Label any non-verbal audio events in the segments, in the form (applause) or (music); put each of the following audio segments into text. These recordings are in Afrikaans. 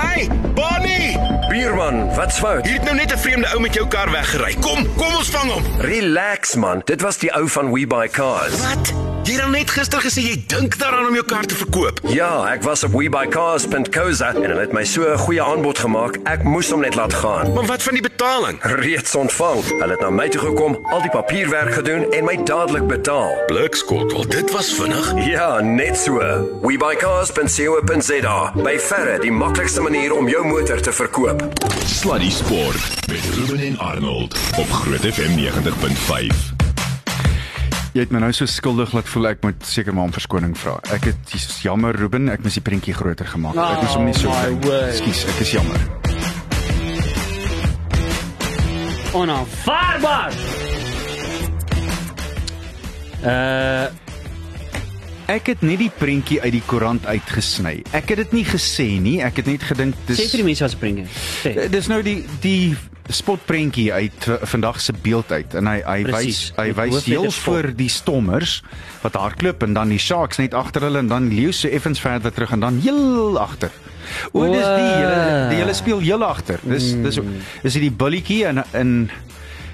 Hey, Bonnie! Bierman, wat's fout? Hier het nou net 'n vreemde ou met jou kar weggery. Kom, kom ons vang hom. Relax man, dit was die ou van We Buy Cars. Wat? Jy het dan net gister gesê jy dink daaraan om jou kar te verkoop. Ja, ek was op webuycars.co.za en hulle het my so 'n goeie aanbod gemaak. Ek moes hom net laat gaan. Maar wat van die betaling? Reeds ontvang. Hulle het na my toe gekom, al die papierwerk gedoen en my dadelik betaal. Blikskot, wel dit was vinnig. Ja, net so. webuycars.co.za. By verre die maklikste manier om jou motor te verkoop. Sluddy Sport met Ruben en Arnold op Groot FM 90.5. Jy het my nou so skuldig laat voel ek moet seker maar om verskoning vra. Ek het dis jammer Ruben, ek moes die prentjie groter gemaak. het. Ek moes hom nie so Oh. Ekskuus, ek is jammer. Onaanvaarbaar. Uh Ek het net die prentjie uit die koerant uitgesny. Ek het dit nie gesê nie. Ek het net gedink dis sê vir die mense wat se. Sê. Eh, Dis nou die die spotprentjie uit uh, vandag se beeld uit en hy hy wys hy wys heel spot. voor die stommers wat hardloop en dan die sharks net agter hulle en dan leeu so effens verder terug en dan heel agter. O, dis die hele die hele speel heel agter. Dis dis dis die bulletjie en in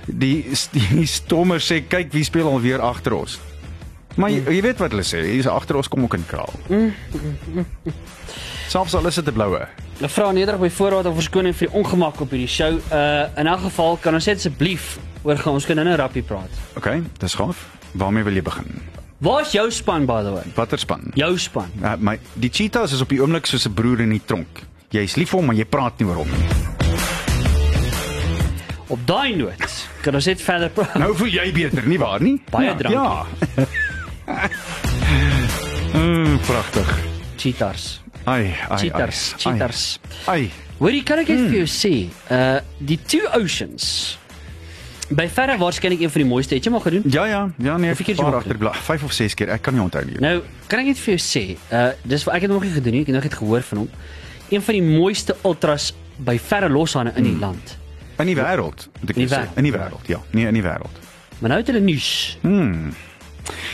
die die stommer sê kyk wie speel alweer agter ons. Maar jy, jy weet wat hulle sê, hier's agter ons kom ook in kraal. (laughs) Selfs al is dit 'n bloue. Ek vra nederig by voorraad om verskoning vir die ongemak op hierdie show. Uh in elk geval kan ons net asseblief oor gaan ons kan nou 'n rappie praat. OK, dis gaaf. Waarmee wil jy begin? Waar's jou span by the way? Watter span? Jou span. Uh, my die cheetahs is op die oomblik soos 'n broer in die tronk. Jy's lief vir hom, maar jy praat nie oor hom nie. Op daai noot kan ons net verder praat. Nou voel jy beter, nie waar nie? Baie ja, drankie. Ja. (laughs) (laughs) mm, pragtig. Cheaters. Ai, ai, Cheaters, ai, cheaters. Ai. Hoorie, kan ek net vir jou sê, uh die Two Oceans by verre waarskynlik een van die mooiste. Het jy maar gedoen? Ja ja, ja nee, keer het hom agterbly. 5 of 6 keer. Ek kan nie onthou nie. Nou, kan ek net vir jou sê, uh dis ek het nog nie gedoen nie, ek het nog net gehoor van hom. Een van die mooiste ultras by verre loshande in die land. In die wêreld, moet ek sê. In die wêreld, ja. Nee, in die wêreld. Maar nou het hulle nuus.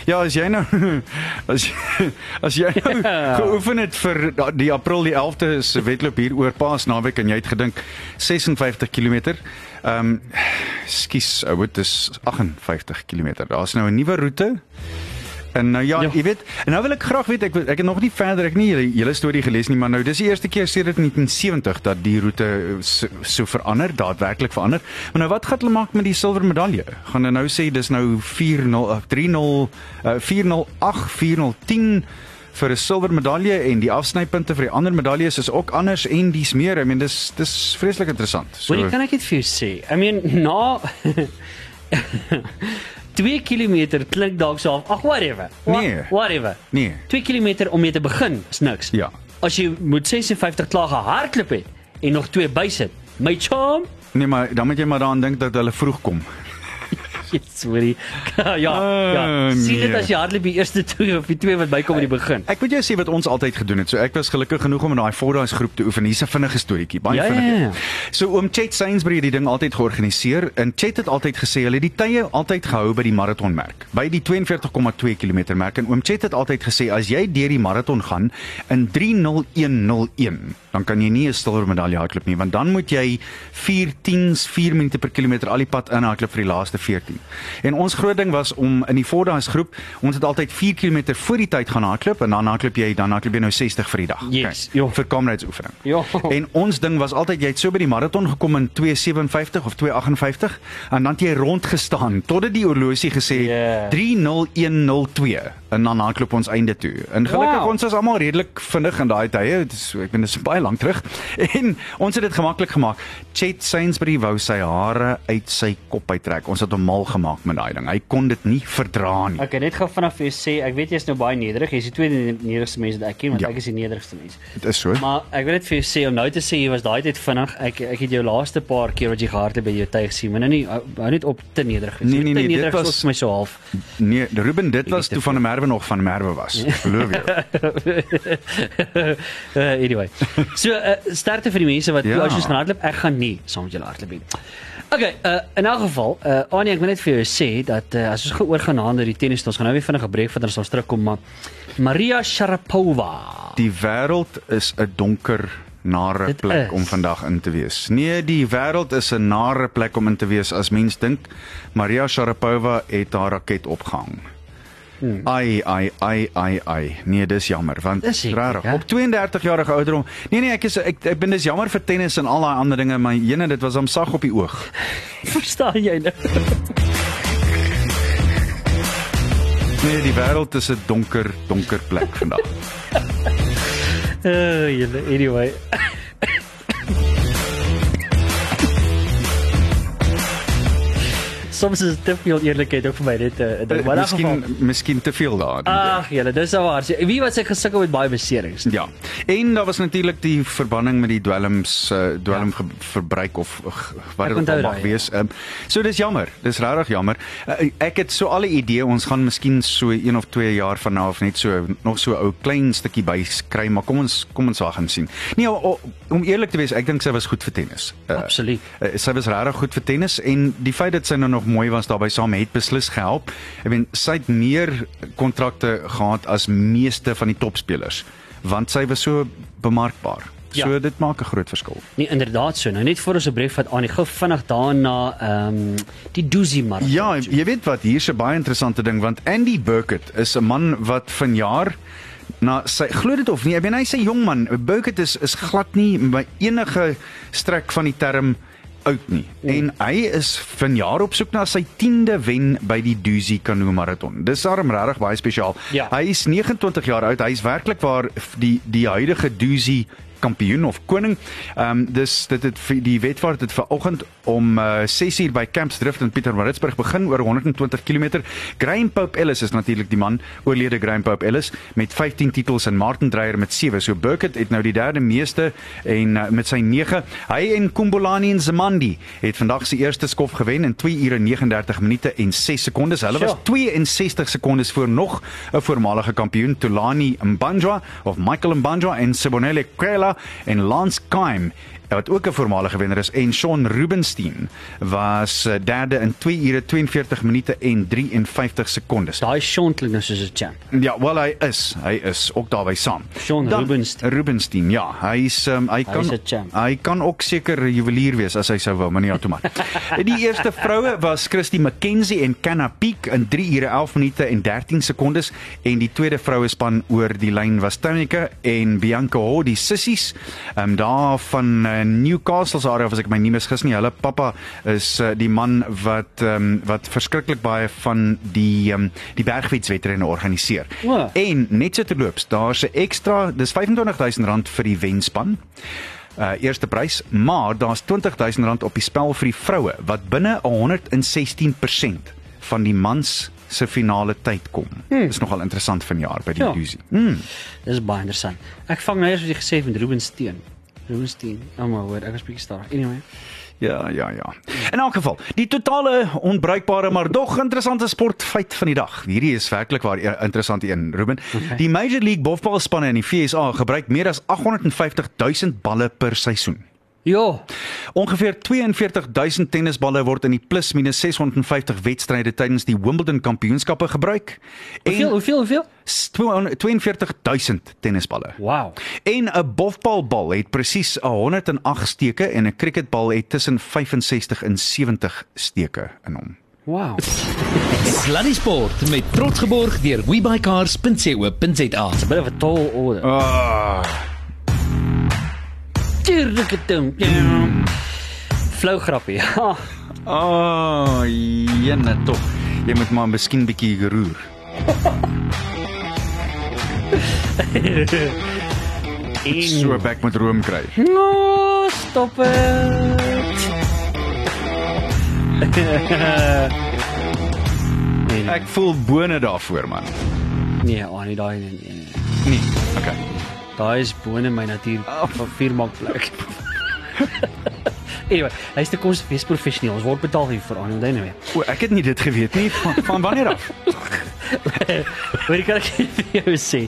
Ja, as jy nou (laughs) as as jy nou geoefen het vir die April die 11de se wedloop hier oor Paasnaweek en jy het gedink 56 km. Ehm um, skus, ou, dit is 58 km. Daar's nou 'n nuwe roete. En nou ja, Ja. jy weet, en nou wil ek graag weet ek ek het nog nie verder ek nie julle hele storie gelees nie, maar nou dis die eerste keer sedert 1970 dat die roete so, so verander, daadwerklik verander. Maar nou wat gaan hulle maak met die silwer medalje? Gaan hulle nou sê dis nou 40 uh, 30 uh, 408 4010 vir 'n silwer medalje en die afsnypunte vir die ander medaljes is ook anders en dis meer. I mean dis dis vreeslik interessant. So, Hoorie, kan ek dit vir jou sê? I mean, na (laughs) 2 km klink dalk so af. Ag, whatever. Wha- Nee. Whatever. Nee. 2 km om mee te begin is niks. Ja. As jy moet 56 klaar gehardloop het en nog 2 bysit. My charm. Nee, maar dan moet jy maar daaraan dink dat hulle vroeg kom. Sorry. (laughs) ja, ja. Ah, Sien dit nee. as jy hardloop die eerste twee of die twee wat bykom in die begin. Ek moet jou sê wat ons altyd gedoen het. So ek was gelukkig genoeg om in daai Four Days groep te oefen. Hier's 'n vinnige storieetjie, baie Ja, ja, vinnig. ja. So oom Chet Sainsbury het die ding altyd georganiseer en Chet het altyd gesê hulle het die tye altyd gehou by die maratonmerk, by die 42,2 km merk en oom Chet het altyd gesê as jy deur die maraton gaan in 30101, dan kan jy nie 'n silwer medalje hardloop nie, want dan moet jy 4:10s 4 minute per kilometer al die pad inhardloop vir die laaste 14. En ons groot ding was om in die Four Days groep, ons het altyd 4 km voor die tyd gaan hardloop en dan hardloop jy dan hardloop jy nou 60 vir die dag. Yes, Okay, ja. vir kameraadsoefening. Ja. (laughs) En ons ding was altyd jy het so by die maraton gekom in 2:57 of 2:58 en dan het jy rondgestaan totdat die horlosie gesê Ja. 30102 en dan hardloop ons einde toe. En gelukkig Wow. ons was almal redelik vinnig in daai tye. Is ek bedoel dit is baie lank terug. (laughs) En ons het dit gemaklik gemaak. Chet Sainsbury wou sy hare uit sy kop uittrek. Ons het hom mal gemaak met daai ding. Hy kon dit nie verdra nie. Ek het net gou vanaf vir jou sê, ek weet jy's nou baie nederig. Jy's die tweede nederigste mens wat ek ken, want Ja. ek is die nederigste mens. Dit is so. Maar ek wil net vir jou sê om nou te sê jy was daai tyd vinnig. Ek ek het jou laaste paar keer wat jy gehard het by jou tyd gesien, maar nou nie hou net op te nederig. wees. Nee, nee, Te nee, dit nederig was- vir my so half. Nee, Ruben, dit was te toe van Merwe nog van Merwe was. (laughs) Geloof jou. uh, anyway. So uh, sterkte vir die mense wat Ja. as gaan hardloop. Ek gaan nie saam met julle hardloop nie. Okay, uh, in elk geval, uh, Anie, ek wil net vir jou sê dat uh, as ons gou oor gaan na ander die tennis, ons gaan nou weer vinnig 'n breek vat en ons terugkom, maar Maria Sharapova. Die wêreld is 'n donker nare plek is. om vandag in te wees. Nee, die wêreld is 'n nare plek om in te wees as mens dink. Maria Sharapova het haar raket opgehang. Hmm. Ai ai ai ai ai. Nee, dis jammer want ja. Op 32 jarige ouderdom. Nee nee, ek is ek, ek ben dis jammer vir tennis en al daai ander dinge, maar jene dit was hom sag op die oog. (laughs) Verstaan jy nou? Nee, die wêreld is 'n donker donker plek vandag. Uh, (laughs) julle anyway. Soms is te veel eerlikheid ook vir my net 'n uh, ding. Maar Miskien geval- miskien te veel daar. Ag, julle, dis nou waar. Wie wat sy gesukkel met baie beserings. Ja. En daar was natuurlik die verbanning met die dwelms uh, dwelm ja. verbruik of uh, wat dit mag ja. wees. Um, so dis jammer. Dis regtig jammer. Uh, ek het so al 'n idee ons gaan miskien so 1 of 2 jaar van nou af net so nog so 'n ou klein stukkie bykry, maar kom ons kom ons wag en sien. Nee, o, o, om eerlik te wees, ek dink sy was goed vir tennis. Uh, Absoluut. Uh, sy was regtig goed vir tennis en die feit dat sy nou nog mooi was daarbey saam het beslis gehelp. Ek meen sy het meer kontrakte gehad as meeste van die topspelers want sy was so bemarkbaar. Ja. So dit maak 'n groot verskil. Nee, inderdaad so. Nou net voor ons 'n brief vat aan, gou vinnig daarna ehm um, die Dozy marathon. Ja, jy weet wat, hier's 'n baie interessante ding want Andy Burkett is 'n man wat vanjaar na sy glo dit of nie, ek meen hy's 'n jong man. Burkett is is glad nie by enige strek van die term oud nie. En hy is vanjaar op soek na sy 10de wen by die Duzi Canoe Marathon. Dis daarom regtig baie spesiaal. Ja. Hy is 29 jaar oud. Hy is werklik waar die die huidige Duzi kampioen of koning. Ehm um, dis dit het die wedvaart het vanoggend om uh, 6uur by Camps Drift in Pietermaritzburg begin oor 120 km. Graham Pope Ellis is natuurlik die man, oorlede Graham Pope Ellis met 15 titels en Martin Dreyer met 7. So Burkett het nou die derde meeste en uh, met sy 9. Hy en Kumbulani en Zamandi het vandag se eerste skof gewen in 2 ure 39 minute en 6 sekondes. Hulle was Sjoe. 62 sekondes voor nog 'n voormalige kampioen Tulani Mbanjwa of Michael Mbanjwa en Sibonelle Kwela en Lance Kaim wat ook 'n voormalige wenner is en Shaun Rubenstein was eh, derde in 2 ure 42 minute en 53 sekondes. Daai Sean klink nou soos 'n champ. Ja, wel hy is, hy is ook daarby saam. Shaun Dan- Rubenstein. Rubenstein, ja, hy is um, hy kan champ. hy kan ook seker juwelier wees as hy sou wou, maar nie outomaat. (laughs) die eerste vroue was Christy McKenzie en Canna Peak in 3 ure 11 minute en 13 sekondes en die tweede vroue span oor die lyn was Tonika en Bianca Ho, die sissies, ehm um, daar van uh, Newcastle se area of as ek my nie misgis nie, hulle pappa is uh, die man wat ehm um, wat verskriklik baie van die ehm um, die bergfietswedrenne organiseer. O. En net so terloops, daar's 'n ekstra, dis R25000 vir die wenspan. Uh eerste prys, maar daar's R20000 op die spel vir die vroue wat binne 116% van die mans se finale tyd kom. Hmm. Dis nogal interessant vanjaar by die Ja. Duzi. Hmm. Dis baie interessant. Ek vang nou eers wat jy gesê het met Rubenstein. Rubenstein. Oh my word, ek was bietjie stadig. Anyway. Ja, ja, ja. In elk geval, die totale onbruikbare maar dog interessante sportfeit van die dag. Hierdie is werklik waar 'n interessante een, Ruben. Okay. Die Major League bofbalspanne in die VSA gebruik meer as 850 000 balle per seisoen. Ja, Ongeveer 42000 tennisballe word in die plus minus 650 wedstryde tydens die Wimbledon Kampioenskappe gebruik. hoeveel, hoeveel, hoeveel? s- 42000 tennisballe. Wow. En 'n bofbalbal het presies 108 steke en 'n cricketbal het tussen 65 en 70 steke in hom. Wow. Sluddy Sport met trots geborg deur webycars.co.za. Bit of a tall order. Ah, Tjirriketum. Flou grappie. (laughs) Ha. oh, jene tog. Jy moet maar miskien bietjie roer. (laughs) En So bek met room kry. No, stop it. nee, nee, Ek voel bone daarvoor man. nee, oh, nee, daai nee. nee. Nee, okay. Daai is bone my natuur van vier maak plek. anyway, hy's te kos wees professioneel. Ons word betaal hiervoor aan die anyway. O, ek het nie dit geweet nie. Van, van wanneer af? (laughs) Hoor ek kan ek vir jou sê.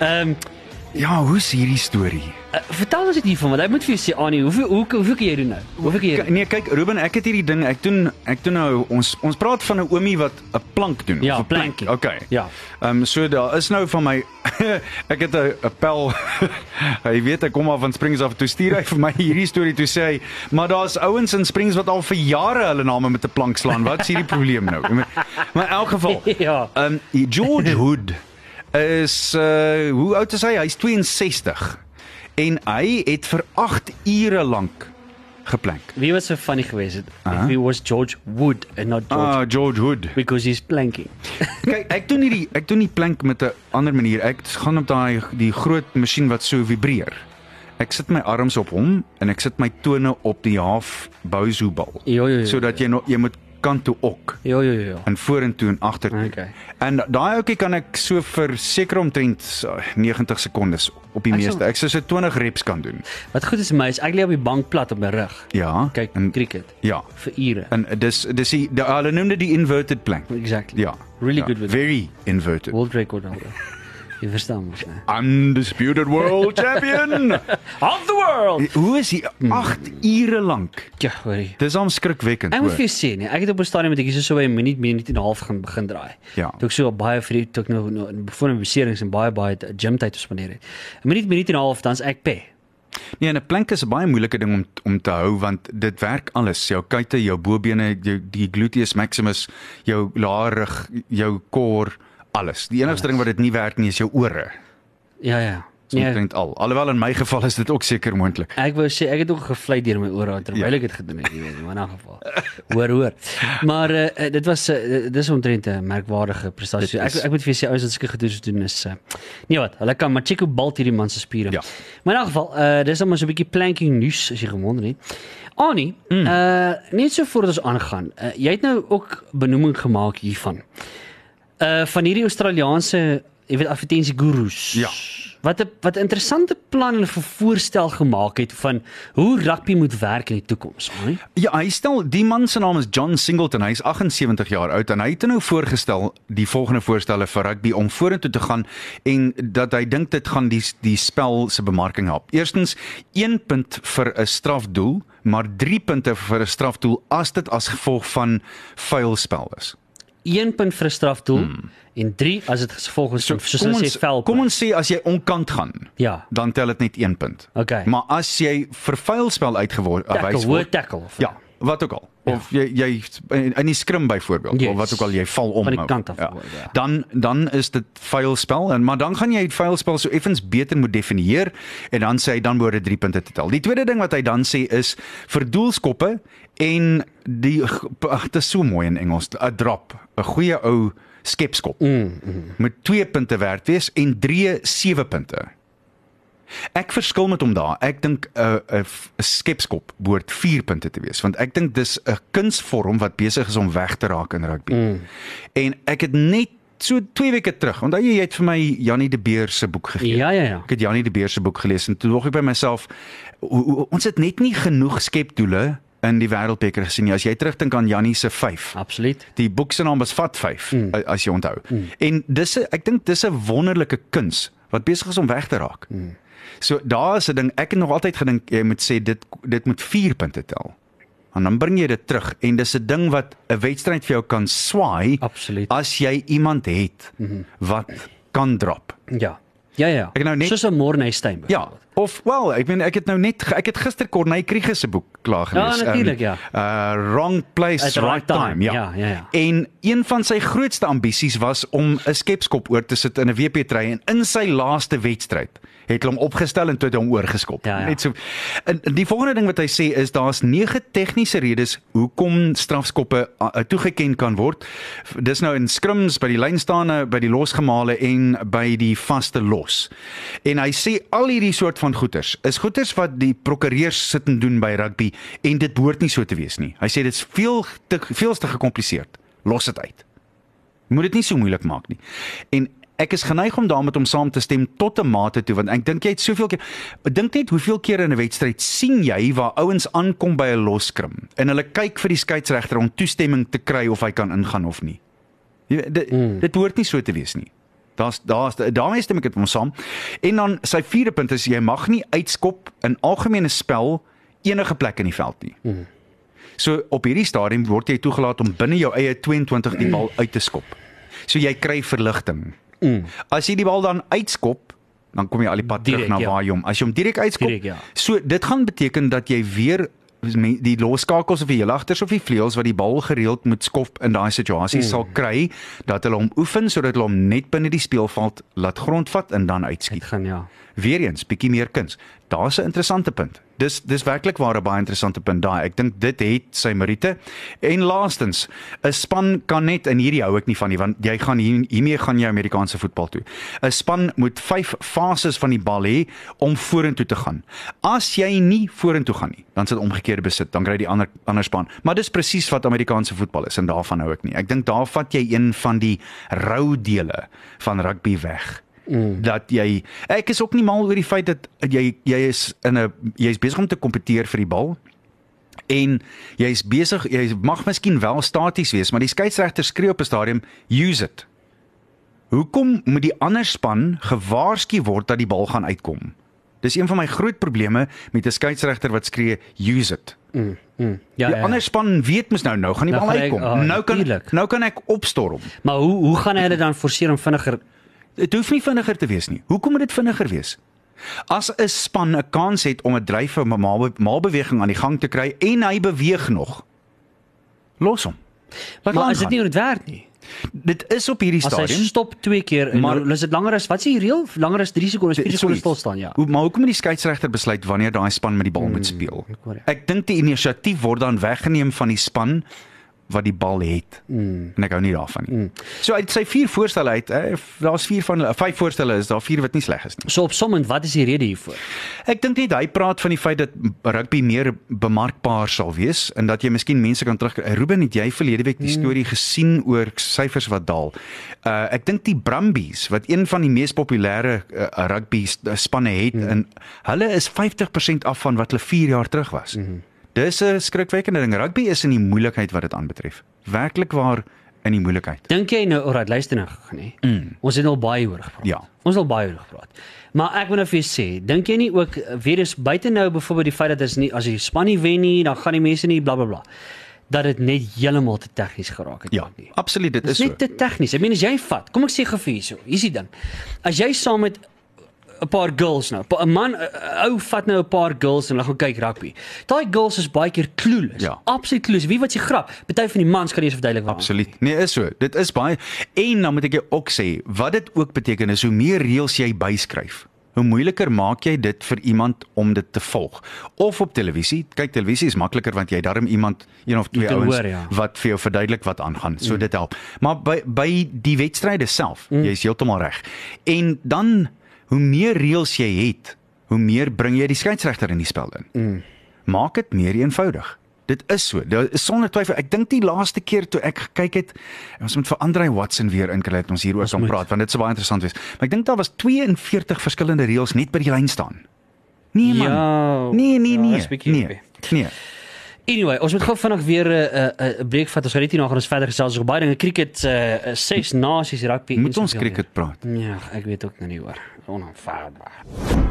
Ehm nie. Ja, hoe's hierdie storie? Uh, vertel ons dit hiervan want ek moet vir jou sê Annie, hoeveel hoe hoeveel kan jy doen nou? Hoeveel kan jy? K doen? nee, kyk Ruben, ek het hierdie ding, ek doen ek doen nou ons ons praat van 'n oomie wat 'n plank doen. Ja, of 'n plank. planking. Okay. Ja. Ehm um, so daar is nou van my (laughs) ek het 'n 'n pel. (laughs) hy weet ek kom af van Springs af toe stuur hy vir my hierdie storie toe sê hy, maar daar's ouens in Springs wat al vir jare hulle name met 'n plank slaan. Wat is hierdie probleem nou? Maar in elk geval. (laughs) Ja. Ehm um, George Hood is uh hoe oud is hy? Hy's 62. En hy het vir 8 ure lank geplank. Wie was so funny geweest het? Ah. If he was George Wood and not George Ah, George Hood. because he's planking. (laughs) Kyk, ek doen nie die ek doen nie plank met 'n ander manier. Ek gaan op daai die groot masjien wat so vibreer. Ek sit my arms op hom en ek sit my tone op die half bouzoebal. Jo, jo, jo, Sodat jy nog jy moet kant toe ok Jo jo jo. en vorentoe en agtertoe. Okay. En daai ouetjie kan ek so vir seker omtrent uh, 90 sekondes op die Ek sal- meeste. Ek sou so 20 reps kan doen. Wat goed is vir my is ek lê op die bank plat op my rug. Ja. Kyk en, cricket Ja. vir ure. En dis dis die, hulle noem dit die inverted plank. Exactly. Ja. Really ja, good with very inverted. world record holder. (laughs) (laughs) Jy verstaan mos, né? Undisputed world (laughs) champion. Of the world. Hoe is hy 8 ure lank? Ja, hoorie. Dis am skrikwekkend. Ek moet vir jou sê nee, ek het op 'n stadium met ek so so 'n minuut, minuut en 'n half gaan begin draai. Ja. Toe ek so baie vir die toe ek nou nou voor 'n beserings en baie baie gym tyd spandeer het. 'n Minuut, minuut en 'n half dan's ek pe. Nee, 'n plank is 'n baie moeilike ding om om te hou want dit werk alles. Jou kuite, jou bobene, jou die gluteus maximus, jou laar rug, jou core, alles. Die enigste ding wat dit nie werk nie is jou ore. Ja ja. Dit Nee, al. Alhoewel in my geval is dit ook seker moontlik. ek wou sê ek het ook gevlei deur my ore terwyl Ja. ek dit gedoen het, jy weet, maar in 'n geval. Hoor hoor. Maar uh, dit was uh, dis omtrent 'n merkwaardige prestasie. Dit Ek is- ek moet vir jou sê ouens wat sulke gedoen doen is uh, nee wat, hulle kan hoe bald hierdie man se spiere. Ja. Maar in elk geval, uh, dis dan maar so 'n bietjie planking nuus as jy gewonder het. Annie, mm. uh net so voordat ons aangaan. Uh, jy het nou ook benoeming gemaak hiervan. Uh van hierdie Australiese, jy weet, advertensie gurus. Ja. Wat 'n wat 'n interessante plan hulle vir voorstel gemaak het van hoe rugby moet werk in die toekoms, Annie. Ja, hy stel die man se naam is John Singleton. Hy's 78 jaar oud en hy het nou voorgestel die volgende voorstelle vir rugby om vorentoe te gaan en dat hy dink dit gaan die die spel se bemarking help. Eerstens 1 punt vir 'n strafdoel, maar 3 punte vir 'n strafdoel as dit as gevolg van vuil spel is. 1 punt vir 'n strafdoel hmm. en 3 as dit gevolg is van soos hulle sê vel. kom ons sê as jy onkant gaan, ja. dan tel dit net 1 punt. Okay. Maar as jy vir vuil spel uitgewys tackle, word, tackle. of- Ja, wat ook al. Of jy jy in die skrim byvoorbeeld Yes. of wat ook al jy val om. Van die kant af, Ja. ja. Dan dan is dit vuil spel en maar dan gaan jy vuil spel so effens beter moet definieer en dan sê hy dan behoort dit 3 punte te tel. Die tweede ding wat hy dan sê is vir doelskoppe en die ag dit is so mooi in Engels, 'n drop, 'n goeie ou skepskop. Mm, mm. Met 2 punte werd wees en 3 7 punte. Ek verskil met hom daar. Ek dink 'n uh, 'n 'n skepskop behoort 4 punte te wees want ek dink dis 'n kunsvorm wat besig is om weg te raak in rugby. Mm. En ek het net so 2 weke terug, onthou jy jy het vir my Jannie de Beer se boek gegee. Ja ja ja. Ek het Jannie de Beer se boek gelees en toe dog ek by myself o, o, ons het net nie genoeg skepdoele in die wêreldbeker gesien nie. As jy terugdink aan Jannie se 5. Absoluut. Die boek se naam was Vat 5 mm. as jy onthou. Mm. En dis ek dink dis 'n wonderlike kuns wat besig is om weg te raak. Mm. So daar is 'n ding ek het nog altyd gedink jy moet sê dit dit moet 4 punte tel. En dan bring jy dit terug en dis 'n ding wat 'n wedstryd vir jou kan swaai Absoluut. as jy iemand het mm -hmm. wat kan drop. Ja. Ja ja. Ek nou net- soos 'n Morney Stein. Ja, of wel, ek meen ek het nou net ek het gister Corneille Kriege se boek klaar gelees. Ja, natuurlijk, ja. Uh Wrong Place At Right right Time. time, Ja. ja, ja, ja. En een van sy grootste ambisies was om 'n skepskop oor te sit in 'n WP-try en in sy laaste wedstryd het hulle hom opgestel en toe het hom oorgeskop. Ja, ja. Net so. En die volgende ding wat hy sê is daar's nege tegniese redes hoekom strafskoppe uh, uh, toegeken kan word. Dis nou in scrims by die lynstaande, by die losgemale en by die vaste los. En hy sê al hierdie soort van goeters is goeters wat die prokureurs sit en doen by rugby en dit behoort nie so te wees nie. Hy sê dit's veel te veel te gekompliseerd. Los dit uit. Moet dit nie so moeilik maak nie. En ek is geneig om daarmee om saam te stem tot 'n mate toe want ek dink jy het soveel keer dink net hoeveel keer in 'n wedstryd sien jy waar ouens aankom by 'n loskrim en hulle kyk vir die skeieregter om toestemming te kry of hy kan ingaan of nie. Jy dit, mm. dit behoort nie so te wees nie. Daar's daar's daarmee stem ek met hom saam. En dan sy vierde punt is jy mag nie uitskop in algemene spel enige plek in die veld nie. Mm. So op hierdie stadium word jy toegelaat om binne jou eie 22 die bal uit te skop. So jy kry verligting. Mm. As jy die bal dan uitskop, dan kom jy al die pad terug Direk, na ja. waar jy hom. As jy hom direk uitskop, Direk, ja. so dit gaan beteken dat jy weer die loskakels of die helagters of die vleuels wat die bal gereeld moet skop in daai situasie mm. sal kry dat hulle hom oefen sodat hulle hom net binne die speelveld laat grondvat en dan uitskiet. Dit gaan ja. Weereens bietjie meer kuns. Daar's 'n interessante punt. Dis dis werklik waar 'n baie interessante punt daai. Ek dink dit het sy meriete. En laastens, 'n span kan net en hierdie hou ek nie van nie want jy gaan hier hiermee gaan jy Amerikaanse voetbal toe. 'n Span moet 5 fases van die bal hê om vorentoe te gaan. As jy nie vorentoe gaan nie, dan sit omgekeerde besit, dan kry die ander ander span. Maar dis presies wat Amerikaanse voetbal is en daarvan hou ek nie. Ek dink daar vat jy een van die rou dele van rugby weg mm. dat jy ek is ook nie mal oor die feit dat jy jy is in 'n jy's besig om te kompeteer vir die bal en jy's besig jy mag miskien wel staties wees maar die skeieregter skree op 'n stadium use it hoekom moet die ander span gewaarsku word dat die bal gaan uitkom dis een van my groot probleme met 'n skeieregter wat skree use it Mm, mm. Ja, die ja. ander span weet mos nou nou gaan die Nou bal gaan hy- uitkom ah, nou kan tuurlik. nou kan ek opstorm Maar hoe hoe gaan dit dan forceer om vinniger Dit hoef nie vinniger te wees nie. Hoekom moet dit vinniger wees? As 'n span 'n kans het om 'n dryf of 'n maal- maalbeweging aan die gang te kry en hy beweeg nog, los hom. Maar hom is dit nie hoe dit werk nie? dit is op hierdie As hy stadium stop twee keer en Maar- maar is dit langer as wat is die reël? Langer as 3 sekondes, 4 sekondes stil staan, ja. Hoe maar hoekom moet die skeieregter besluit wanneer daai span met die bal moet speel? Ek dink die inisiatief word dan weggeneem van die span wat die bal het. Mm. En ek hou nie daarvan nie. Mm. So uit sy vier voorstelle uit, eh, daar's vier van hulle, vyf voorstelle is daar vier wat nie sleg is nie. So opsommend, wat is die rede hiervoor? Ek dink net hy praat van die feit dat rugby meer bemarkbaar sal wees en dat jy miskien mense kan terug Ruben het jy verlede week die storie gesien oor syfers wat daal. Uh ek dink die Brumbies wat een van die mees populêre uh, rugby spanne het mm. en hulle is 50% af van wat hulle 4 jaar terug was. Mm. Dis 'n skrikwekkende ding. Rugby is in die moeilikheid wat dit aanbetref. Werklik waar in die moeilikheid. Dink jy nou, alright, luister nou gou, nee. Mm. Ons het al baie oor gepraat. Ja. Ons het al baie oor gepraat. Maar ek wil nou vir jou sê, dink jy nie ook weer is buite nou byvoorbeeld die feit dat as nie as die span nie wen nie, dan gaan die mense nie blablabla. Bla, bla, dat dit net heeltemal te tegnies geraak het. Ja, nie. absoluut dit is is so. net te tegnies. Ek meen as jy vat, kom ek sê gou vir hierso. Hier's die ding. As jy saam met 'n paar girls nou, 'n man 'n ou vat nou 'n paar girls en hulle gaan kyk rugby. Daai girls is baie keer clueless. Ja. Absoluut clueless. Wie wat jy grap? Party van die mans kan nie eens verduidelik waarom. Absoluut. Nee, is so. Dit is baie en dan moet ek jou ook sê, wat dit ook beteken is hoe meer reëls jy byskryf, hoe moeiliker maak jy dit vir iemand om dit te volg. Of op televisie, kyk televisie is makliker want jy darm iemand, een of twee ouens ja. wat vir jou verduidelik wat aangaan. So mm. dit help. Maar by by die wedstryde self, mm. jy is heeltemal reg. En dan hoe meer reëls jy het, hoe meer bring jy die skeieregter in die spel in. Mm. Maak dit meer eenvoudig. Dit is so. Dit is sonder twyfel. Ek dink die laaste keer toe ek gekyk het, ons moet vir Andre Watson weer inkry dat ons hieroor kan moet. praat want dit sou baie interessant wees. Maar ek dink daar was 42 verskillende reëls net by die lyn staan. Nee man. Ja, nee, nee, ja, nee. bietjie nee. heavy. Nee. Anyway, ons moet gou vinnig weer 'n uh, 'n uh, breek vat. Ons gaan net hier na gaan ons verder gesels oor baie dinge. Cricket, uh, ses nasies rugby. Moet ons cricket praat. Ja, ek weet ook nou nie hoor. Onaanvaarbaar.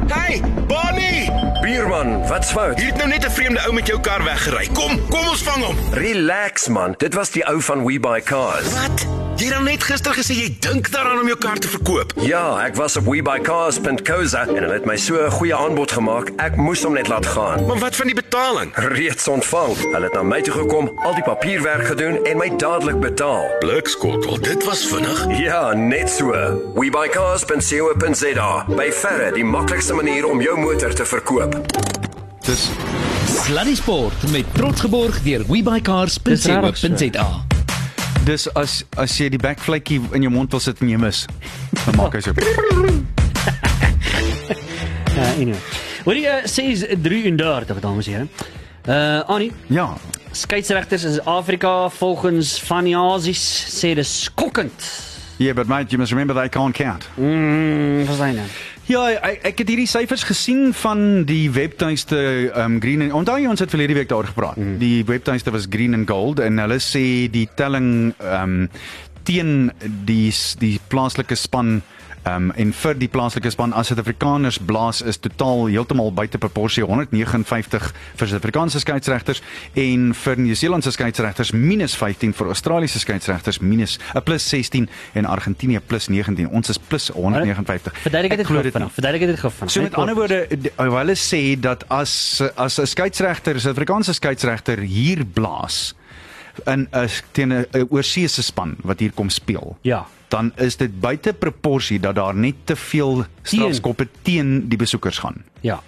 Hey, Bonnie! Bierman, wat's fout? Hier het nou net 'n vreemde ou met jou kar weggery. Kom, kom ons vang hom. Relax man, dit was die ou van WeBuyCars. Wat? Jy het net gister gesê jy dink daaraan om jou kar te verkoop. Ja, ek was op webuycars.co.za en hulle het my so 'n goeie aanbod gemaak. Ek moes hom net laat gaan. Maar wat van die betaling? Reeds ontvang. Hulle het na my toe gekom, al die papierwerk gedoen en my dadelik betaal. Blikskottel, dit was vinnig. Ja, net so. webuycars.co.za. By verre die maklikste manier om jou motor te verkoop. Dis Sluddy Sport met trots geborg deur webuycars.co.za. dis as as jy die backflytjie in jou mond wil sit en jy mis. Dan maak hy so. Uh, (laughs) anyway. Wat jy uh, sê is 33 dames en here. Uh Annie, Ja. skeieregters in Afrika volgens van Asies sê dis skokkend. Yeah, but mate, you must remember they can't count. Mm, wat sê jy? Ja, ek, ek het hierdie syfers gesien van die webtuiste um Green en onthou jy ons het verlede week daaroor gepraat. Mm. Die webtuiste was Green and Gold en hulle sê die telling um teen die die plaaslike span um, en vir die plaaslike span as Suid-Afrikaners blaas is totaal heeltemal buite proporsie 159 vir Suid-Afrikaanse skeieregters en vir Nieu-Seelandse skeieregters minus 15 vir Australiese skeieregters minus 'n plus 16 en Argentinië plus 19. Ons is plus 159. Verduidelik dit gou vinnig. Verduidelik dit gou vinnig. So met ander woorde, d- hulle sê dat as as 'n skeieregter, 'n Suid-Afrikaanse skeieregter hier blaas in 'n teen 'n oorseese span wat hier kom speel. Ja. Dan is dit buite proporsie dat daar net te veel strafskoppe teen die besoekers gaan. Ja.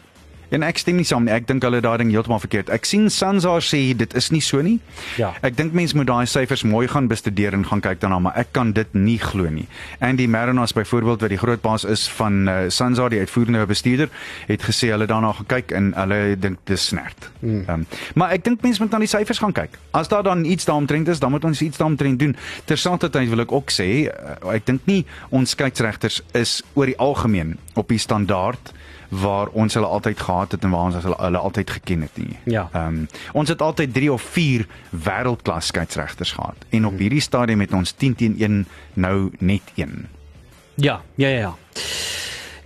En ek stem nie saam nie. Ek dink hulle daai ding heeltemal verkeerd. Ek sien Sansa sê dit is nie so nie. Ja. Ek dink mense moet daai syfers mooi gaan bestudeer en gaan kyk daarna, maar ek kan dit nie glo nie. Andy Marinos byvoorbeeld wat die groot baas is van uh, Sansa, die uitvoerende bestuurder, het gesê hulle daarna gekyk en hulle dink dis snert. Mm. Um, maar ek dink mense moet na die syfers gaan kyk. As daar dan iets daaromtrent is, dan moet ons iets daaromtrent doen. Terselfdertyd wil ek ook sê, uh, ek dink nie ons skeieregters is oor die algemeen op die standaard waar ons hulle altyd gehad het en waar ons hulle, hulle altyd geken het nie. Ja. Ehm um, ons het altyd 3 of 4 wêreldklas skeieregters gehad en op hierdie stadium het ons 10 teen 1 nou net 1. Ja, ja, ja. ja.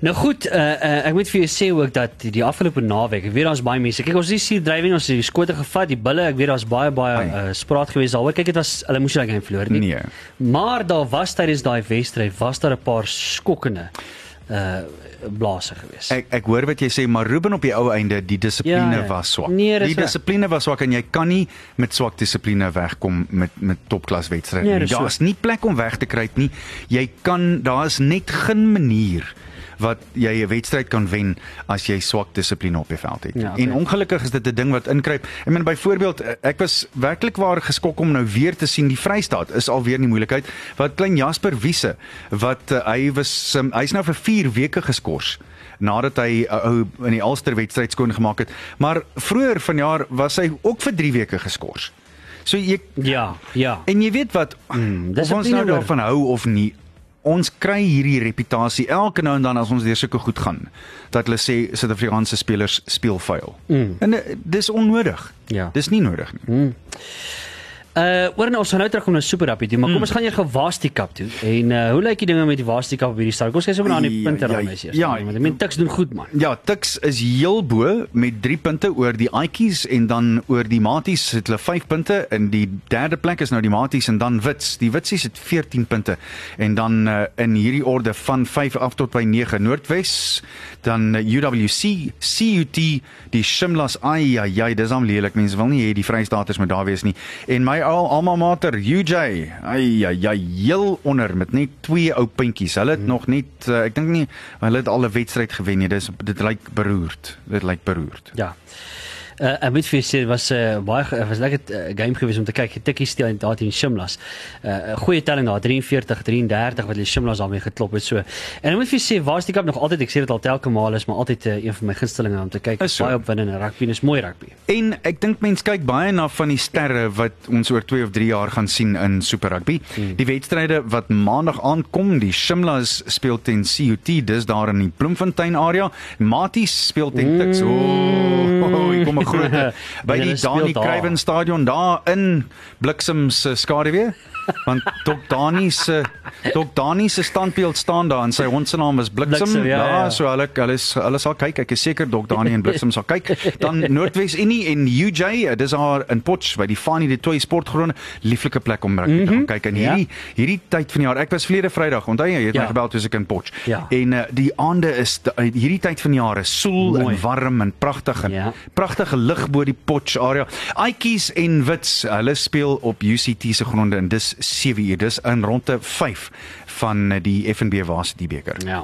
Nou goed, uh, uh, ek moet vir jou sê ook dat die, die afgelope naweek, ek weet daar's baie mense. Kyk, ons het hier drywing, ons het die skote gevat, die bulle, ek weet daar's baie baie Ai. uh, spraak geweest daaroor. Kyk, dit was hulle moes daai game verloor nie. Nee. Maar daar was tydens daai wedstryd was daar 'n paar skokkende uh blaase geweest. Ek ek hoor wat jy sê, maar Ruben op die ou einde, die dissipline Ja, ja. was swak. Nee, die dissipline was swak en jy kan nie met swak dissipline wegkom met met topklas wedstryde Nee, nie. so. Daar's nie plek om weg te kry nie. Jy kan daar's net geen manier wat jy 'n wedstryd kan wen as jy swak dissipline op die veld het. Ja, en oké. ongelukkig is dit 'n ding wat inkruip. Ek meen byvoorbeeld ek was werklik waar geskok om nou weer te sien die Vrystaat is alweer in die moeilikheid wat klein Jasper Wiese wat uh, hy was um, hy's nou vir 4 weke geskort nadat hy 'n uh, ou in die Ulster wedstryd skoon gemaak het. Maar vroeër vanjaar was hy ook vir 3 weke geskort. So jy Ja, ja. en jy weet wat Mm, of ons nou daarvan hou of nie ons kry hierdie reputasie elke nou en dan as ons deur sulke goed gaan dat hulle sê Suid-Afrikaanse spelers speel vuil. Mm. En uh, dis onnodig. Ja. Dis nie nodig nie. Uh oor nou ons gaan nou terugkom na Super Rugby toe, maar Mm. kom ons gaan eers Gewasti Cup toe. En uh hoe lyk die dinge met die Gewasti Cup op hierdie stadium? Kom ons kyk sommer na aan die punte ai, raai eers. ja, want ek meen Tuks doen goed man. Ja, Tuks is heel bo met 3 punte oor die Aitjies en dan oor die Maties het hulle 5 punte en die derde plek is nou die Maties en dan Wits. Die Witsies het 14 punte en dan uh, in hierdie orde van 5 af tot by 9 Noordwes, dan uh, UWC, CUT, die Shimlas. Ai ai ai, dis am lelik. Mense wil nie hê die Vrystaaters moet daar wees nie. En my al alma mater UJ. Ai ai ai, heel onder met net twee ou puntjies. Hulle het hmm. nog net uh, ek dink nie hulle het al 'n wedstryd gewen nie. Dis dit lyk beroerd. Dit lyk beroerd. Ja. Uh, ek moet vir jou sê was 'n uh, baie ge- was lekker uh, game geweest om te kyk. Tikkie steel en daar teen Shimlas. 'n uh, Goeie telling daar 43 33 wat die Shimlas daarmee geklop het so. En ek moet vir jou sê waar is die kap nog altyd ek sê dit al telke maal is maar altyd uh, een van my gunstelinge om te kyk. Is so. Baie opwindende rugby en is mooi rugby. En ek dink mense kyk baie na van die sterre wat ons oor 2 of 3 jaar gaan sien in Super Rugby. Hmm. Die wedstryde wat maandag aankom, die Shimlas speel teen CUT, dis daar in die Bloemfontein area. Maties speel teen Tuks. O, oh, oh, hier kom 'n groot (laughs) by Julle die Dani. Kruiven stadion daar in Bliksem se skaduwee. Want Dok Dani se Dok Dani se standbeeld staan daar en sy hond se naam is Bliksem. Bliksem, ja, ja. so hulle hulle is- hulle sal kyk. Ek is seker Dok Dani en Bliksem sal kyk. Dan (laughs) Noordwes Unie en UJ, eh, dis daar in Potch by die Fanie de Toy sportgronde, lieflike plek om rugby te gaan kyk. En Ja. hierdie hierdie tyd van die jaar, ek was verlede Vrydag, onthou jy, jy het Ja. my gebel toe ek in Potch. Ja. En uh, die aande is de, uh, hierdie tyd van die jaar is soel Mooi. en warm en pragtig en Ja. pragtige lig bo die Potch area. Aitjies en Wits, hulle speel op UCT se gronde en dis 7 uur. Dis in ronde 5 van eh, die FNB Varsity beker. Ja.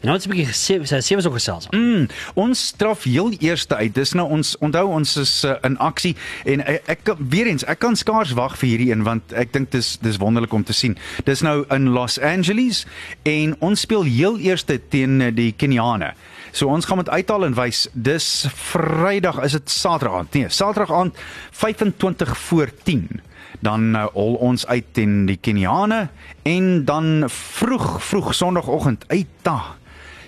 En nou het 'n bietjie sê was ook gesels. Mm, ons straf heel eerste uit. Dis nou ons onthou ons is uh, in aksie en ek, ek kan- weer eens ek kan skaars wag vir hierdie een want ek dink dis dis wonderlik om te sien. Dis nou in Los Angeles en ons speel heel eerste teen eh, die Keniane. So ons gaan met uithaal en wys. Dis Vrydag, is dit Saterdag aand? Nee, Saterdag aand 25 voor 10 dan uh, hol ons uit teen die Keniane en dan vroeg vroeg Sondagoggend uit ta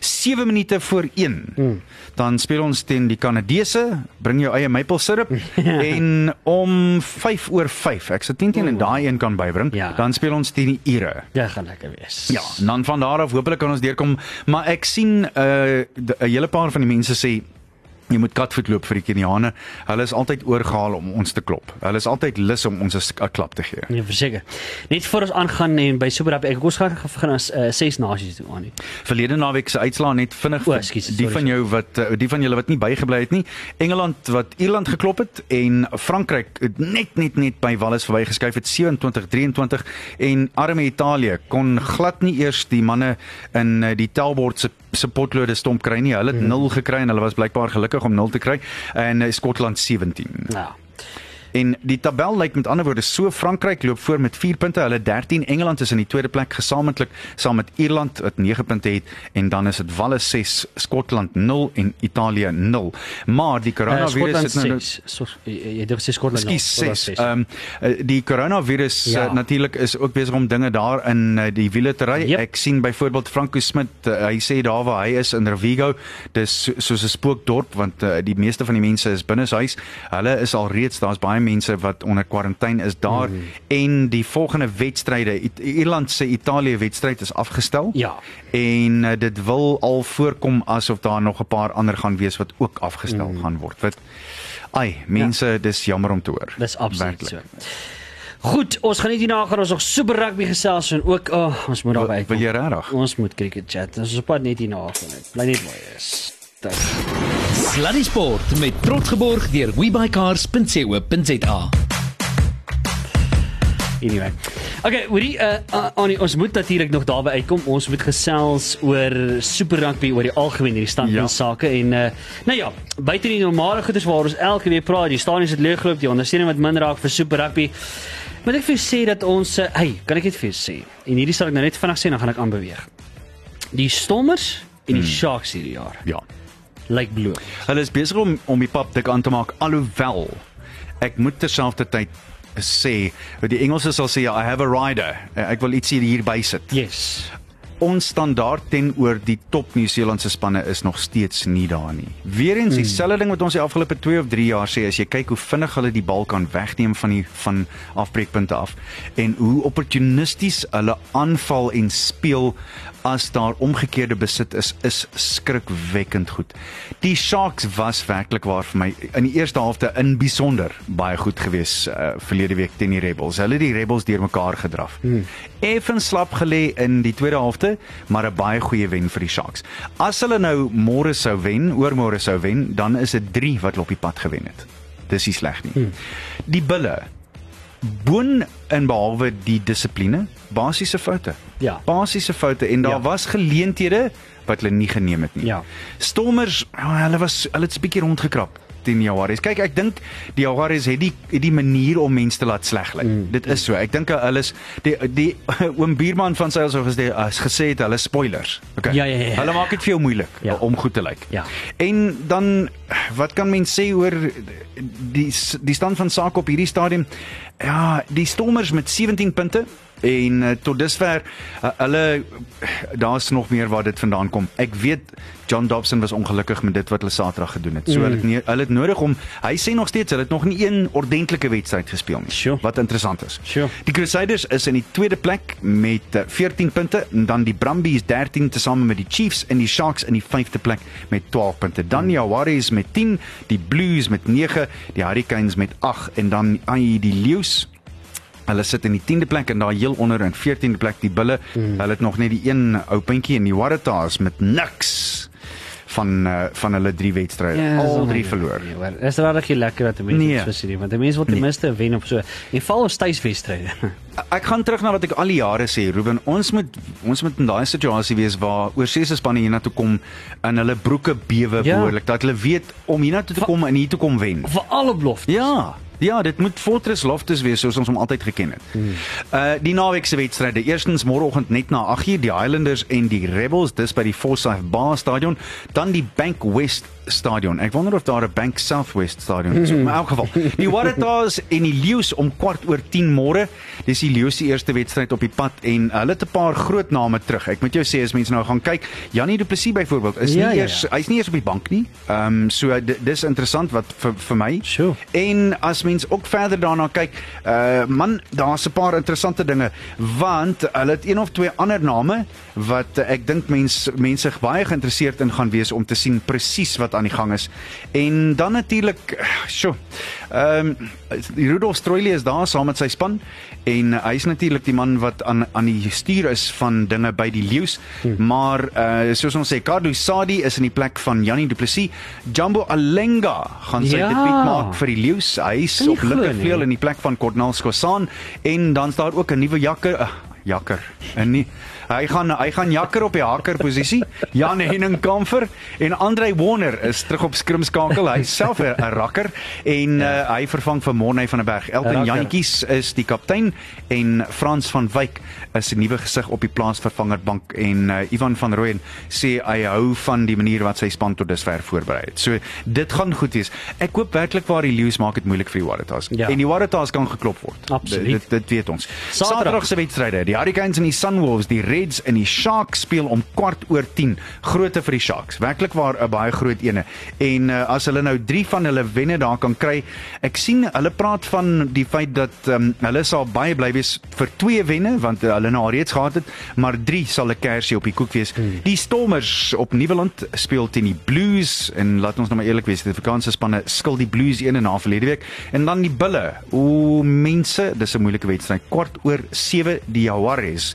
7 minute voor 1. Mm. Dan speel ons teen die Kanadese, bring jou eie maple syrup (laughs) en om 5 oor 5, ek sal 10 teen en daai een kan bybring, Ja. dan speel ons teen die Ire. Dit gaan lekker wees. Ja, en dan van daar af hopelik kan ons deurkom, maar ek sien 'n uh, 'n hele paar van die mense sê jy moet katvoet loop vir die Keniane. Hulle is altyd oorgehaal om ons te klop. Hulle is altyd lus om ons 'n 'n klap te gee. Nee, verseker. Net voor ons aangaan en by Super Rugby, ek ons gaan begin as uh, ses nasies toe aan nie. Verlede naweek se uitslaa net vinnig O, ekskuus, die sorry, van jou wat uh, die van julle wat nie bygebly het nie. Engeland wat Ierland geklop het en Frankryk net net net by Wallis verbygeskuif het 27-23 en arme Italië kon glad nie eers die manne in uh, die tellbord se se potlode stomp kry nie. Hulle het 0 gekry en hulle was blykbaar gelukkig om 0 te kry en uh, Skotland 17. Ja. En die tabel lyk met ander woorde so Frankryk loop voor met 4 punte, hulle 13, Engeland is in die tweede plek gesamentlik saam met Ierland wat 9 punte het en dan is dit Wallis 6, Skotland 0 en Italië 0. Maar die Uh, coronavirus Skotland het nou 6. So, jy jy dink sê Skotland. Skus nul, Skotland 6. ses. Ehm uh, die coronavirus Ja. ja. uh, natuurlik is ook besig om dinge daar in uh, die wiele te ry. Yep. Ek sien byvoorbeeld Franco Smit, uh, hy sê daar waar hy is in Rovigo, dis so- soos 'n spookdorp want uh, die meeste van die mense is binne huis. Hulle is al reeds daar's baie mense wat onder kwarantyne is daar mm. en die volgende wedstryde Ierland se Italië wedstryd is afgestel. Ja. En uh, dit wil al voorkom asof daar nog 'n paar ander gaan wees wat ook afgestel mm. gaan word. Wat ai, mense, ja. dis jammer om te hoor. Dis absoluut so. Goed, ons gaan net hierna gaan ons nog super rugby gesels en ook oh, ons moet daarby Wil jy regtig? Ons moet cricket chat. Ons is op pad net hierna gaan. Bly net mooi is. Dit. Sluddy Sport met trots geborg deur webycars.co.za. Anyway. Okay, hoorie, uh, uh, Annie, ons moet natuurlik nog daarby uitkom. Ons moet gesels oor Super Rugby oor die algemeen hierdie stand Ja. van sake en uh, nou ja, buite die normale goeders waar ons elke week praat, die stadions het leeggeloop, die ondersteuning wat min raak vir Super Rugby. Moet ek vir jou sê dat ons uh, hey, kan ek dit vir jou sê? En hierdie sal ek nou net vinnig sê dan gaan ek aanbeweeg. Die Stormers en die hmm. Sharks hierdie jaar Ja. Lyk blou. Hulle is besig om om die pap dik aan te maak alhoewel ek moet terselfdertyd sê die Engelse sal sê I have a rider. Ek wil iets hier bysit. Yes. Ons standaard teenoor die top Nieu-Seelandse spanne is nog steeds nie daar nie. Weerens Hmm. dieselfde ding wat ons die afgelope 2 of 3 jaar sê as jy kyk hoe vinnig hulle die bal kan wegneem van die van afbreekpunte af en hoe opportunisties hulle aanval en speel as daar omgekeerde besit is is skrikwekkend goed. Die Sharks was werklik waar vir my in die eerste helfte in besonder baie goed gewees uh, verlede week teen die Rebels. Hulle het die Rebels deurmekaar gedraf. Hmm. Effens slap gelê in die tweede helfte, maar 'n baie goeie wen vir die Sharks. As hulle nou môre sou wen, oormôre sou wen, dan is dit 3 wat hulle op die pad gewen het. Dis nie sleg nie. Hmm. Die bulle boon en behalwe die dissipline, basiese foute. Ja. Basiese foute en daar ja. was geleenthede wat hulle nie geneem het nie. Ja. Stormers, oh, hulle was hulle het 'n bietjie rondgekrap teen die Jaguars. Kyk, ek dink die Jaguars het die het die manier om mense te laat sleg lyk. Mm. Dit is so. Ek dink hulle is die die (laughs) oom Bierman van Sales of gesê as gesê het hulle spoilers. Okay. Ja, ja, ja, ja. Hulle maak dit vir jou moeilik Ja. om goed te lyk. Ja. En dan wat kan mens sê oor die die stand van sake op hierdie stadium? Ja, die Stormers met 17 punte en uh, tot dusver uh, hulle daar's nog meer waar dit vandaan kom. Ek weet John Dobson was ongelukkig met dit wat hulle Saterdag gedoen het. So mm. hulle het nie, hulle het nodig om hy sê nog steeds hulle het nog nie een ordentlike wedstryd gespeel nie. Sure. Wat interessant is. Sure. Die Crusaders is in die tweede plek met uh, 14 punte en dan die Brumbies 13 tesame met die Chiefs en die Sharks in die vyfde plek met 12 punte. Dan die Jaguars met 10, die Blues met 9, die Hurricanes met 8 en dan ai die Leeu's Hulle sit in die 10de plek en daar heel onder in 14de plek die Bulle. Mm. Hulle het nog net die een ou puntjie en die Waratahs met niks van uh, van hulle drie wedstryde. Ja, Al drie verloor. Nee, hoor. Dis regtig lekker dat mense Nee. nee. so sê, want mense wil ten minste wen op so. En val ons tuiswedstryde. (laughs) Ek gaan terug na wat ek al die jare sê, Ruben. Ons moet ons moet in daai situasie wees waar oorsese spanne hiernatoe kom en hulle broeke bewe Ja. behoorlik dat hulle weet om hiernatoe te kom en hier toe kom wen. Vir alle beloftes. Ja. Ja, dit moet Fortress Loftus wees soos ons hom altyd geken het. Hmm. Uh die naweek se wedstryde. Eerstens môreoggend net na 8uur die Highlanders en die Rebels dis by die Forsyth Bar Stadion, dan die Bank West Stadion. Ek wonder of daar 'n Bank Southwest Stadion is. In elk geval, die Waratahs en die Lions om kwart oor 10 môre. Dis die Lions se eerste wedstryd op die pad en hulle het 'n paar groot name terug. Ek moet jou sê as mense nou gaan kyk, Janie Du Plessis byvoorbeeld is nie Ja, ja, eers ja. hy's nie eers op die bank nie. Ehm um, so dis interessant wat vir vir my. Sure. En as mens ook verder daarna kyk, uh man, daar's 'n paar interessante dinge want hulle het een of twee ander name wat uh, ek dink mense mense baie geïnteresseerd in gaan wees om te sien presies wat aan die gang is. En dan natuurlik, sjoe. Ehm um, Rudolf Stroili is daar saam met sy span en uh, hy's natuurlik die man wat aan aan die stuur is van dinge by die leeu's. Hmm. Maar uh soos ons sê, Carlo Sadi is in die plek van Jannie Du Plessis. Jumbo Alenga gaan sy Ja. debuut maak vir die leeu's. Kan nie op linkervleuel in die plek van Cornel Skosaan en dan's daar ook 'n nuwe jakker, uh, jakker. 'n nie Hy gaan hy gaan jakker op die haker posisie. Jan Henning Kamfer en Andre Warner is terug op skrimskakel. Hy self 'n rakker en ja. uh, hy vervang vir Morney van der Berg. Elton. Jantjies is die kaptein en Frans van Wyk is 'n nuwe gesig op die plaasvervangerbank en uh, Ivan van Rooyen sê hy hou van die manier wat sy span tot dusver voorberei het. So dit gaan goed wees. Ek hoop werklik waar die Lions maak dit moeilik vir die Waratahs. Ja. En die Waratahs kan geklop word. Absoluut. Dit, dit, dit weet ons. Saterdag. Se wedstryde, die Hurricanes en die Sunwolves, die Reds en die Sharks speel om kwart oor 10. Groote vir die Sharks. Werklik waar 'n baie groot ene. En uh, as hulle nou 3 van hulle wenne daar kan kry, ek sien hulle praat van die feit dat um, hulle sal baie bly wees vir 2 wenne want uh, hulle nou al reeds gehad het, maar 3 sal 'n kersie op die koek wees. Hmm. Die Stormers op Nieuweland speel teen die Blues en laat ons nou maar eerlik wees, die Afrikaanse spanne skil die Blues 1 en 'n half verlede week en dan die Bulle. O mense, dis 'n moeilike wedstryd. Kwart oor 7 die Jaguars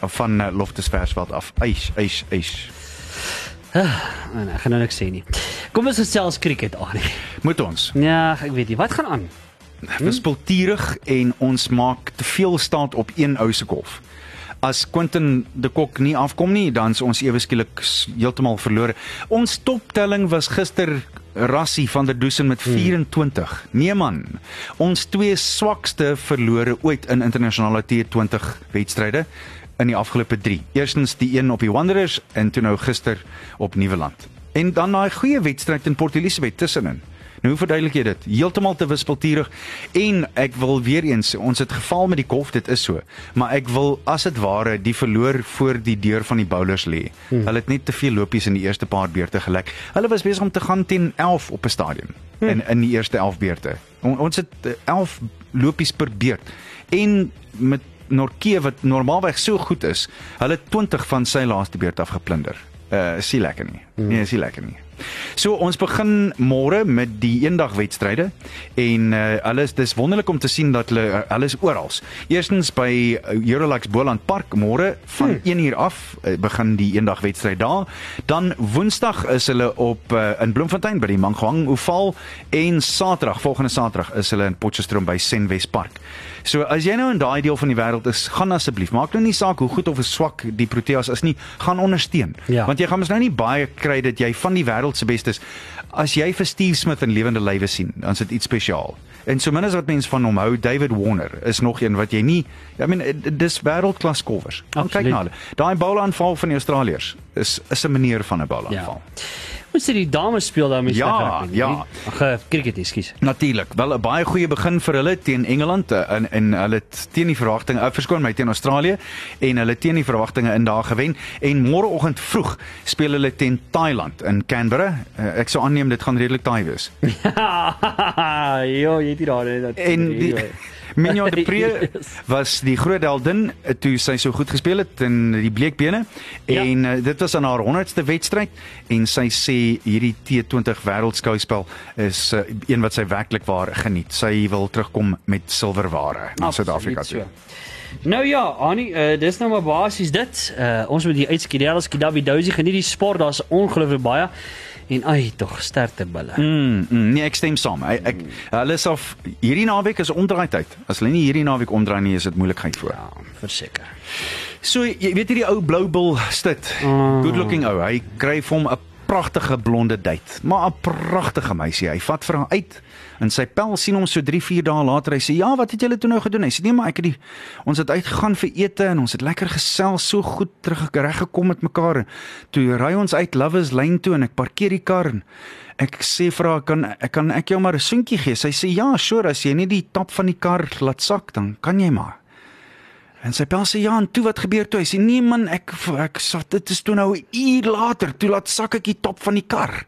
van uh, Loftus Versveld af. Eis, eis, eis. En ek gaan nou niks sê nie. Kom ons gesels cricket aan. Moet ons Ja, ek weet nie. Wat gaan aan? wispelturig en ons maak te veel staat op een ou se golf. As Quentin de Kok nie afkom nie, dan is ons ewe skielik heeltemal verlore. Ons toptelling was gister Rassie van der Dusen met 24. Nee man. Ons twee swakste verlore ooit in internasionale T20 wedstryde in die afgelope 3. Eerstens die een op die Wanderers en toe nou gister op Nieuweland. En dan daai goeie wedstryd in Port Elizabeth tussenin. Nou hoe verduidelik jy dit? Heeltemal te wispelturig en ek wil weer eens ons het geval met die golf, dit is so, maar ek wil as dit ware die verloor voor die deur van die bowlers lê. Hmm. Hulle het net te veel lopies in die eerste paar beurte gelek. Hulle was besig om te gaan teen 11 op 'n stadion hmm. in in die eerste 11 beurte. On, ons het eh, 11 lopies per beurt en met Norke wat normaalweg so goed is, hulle het 20 van sy laaste beurt af geplunder. Uh is nie lekker nie. Nee, is nie lekker nie. So ons begin môre met die eendag wedstryde en uh, hulle is dis wonderlik om te sien dat hulle uh, hulle is oral. Eerstens by uh, Eurolax Boland Park môre van hmm. 1 uur af uh, begin die eendag wedstryd daar. Dan Woensdag is hulle op uh, in Bloemfontein by die Mangaung Oval en Saterdag, volgende Saterdag is hulle in Potchefstroom by Senwes Park. So as jy nou in daai deel van die wêreld is, gaan asseblief, maak nou nie saak hoe goed of swak die Proteas is nie, gaan ondersteun. Ja. Want jy gaan mos nou nie baie kry dat jy van die wêreld se bestes as jy vir Steve Smith in lewende lywe sien, dan is dit iets spesiaal. En so min as wat mense van hom hou, David Warner is nog een wat jy nie, I mean eh, dis wêreldklas kolwers. Gaan kyk na hulle. Daai boulaanval van die Australiërs is is 'n manier van 'n boulaanval. Ja. Ons sê die dames speel daar met Ja, ja. Ag, eh, cricket, ekskuus. Natuurlik. Wel 'n baie goeie begin vir hulle teen Engeland eh, en en hulle teen die verwagtinge, uh, verskoon my teen Australië en hulle teen die verwagtinge in daar gewen en môreoggend vroeg speel hulle teen Thailand in Canberra. Uh, ek sou aanneem dit gaan redelik taai wees. (laughs) jo, jy het hier daar net. En die Minjo de (laughs) Pre Yes. was die groot heldin toe sy so goed gespeel het in die bleekbene Ja. en uh, dit was aan haar 100ste wedstryd en sy sê hierdie T20 wêreldskouspel is uh, een wat sy werklik waar geniet. Sy wil terugkom met silwerware na Suid-Afrika toe. Nou ja, Annie, uh, dis nou maar basies dit. Uh, ons moet die uitskedels Kidavi Dousie geniet die sport, daar's ongelooflik baie. En ai, tog sterkte bulle. Mm, mm, nee, ek stem saam. Ek, ek hulle is af hierdie naweek is omdraai tyd. As hulle nie hierdie naweek omdraai nie, is dit moeilikheid voor. Ja, verseker. So jy weet hierdie ou blou bil stit. Ah. Good looking ou. Hy kry vir hom 'n pragtige blonde date, maar 'n pragtige meisie. Hy vat vir haar uit en sy pel sien hom so 3, 4 dae later. Hy sê: "Ja, wat het julle toe nou gedoen?" Hy sê: "Nee, maar ek het die ons het uitgegaan vir ete en ons het lekker gesels, so goed terug reg gekom met mekaar. Toe ry ons uit Lovers Lane toe en ek parkeer die kar en ek sê vir haar: "Kan ek kan ek jou maar 'n soentjie gee?" Sy sê: "Ja, sure, as jy nie die top van die kar laat sak dan kan jy maar." En sy pel sê ja, en toe wat gebeur toe? Hy sê nee man, ek ek sat dit is toe nou 'n uur later, toe laat sak ek die top van die kar.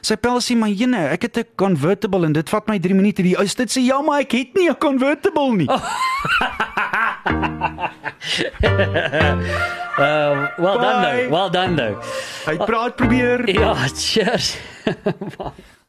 Sy pel sê maar jene, ek het 'n convertible en dit vat my 3 minute. Die ou dit sê ja, maar ek het nie 'n convertible nie. Uh, (laughs) well done Bye. though. Well done though. Hy praat probeer. Ja, cheers. (laughs)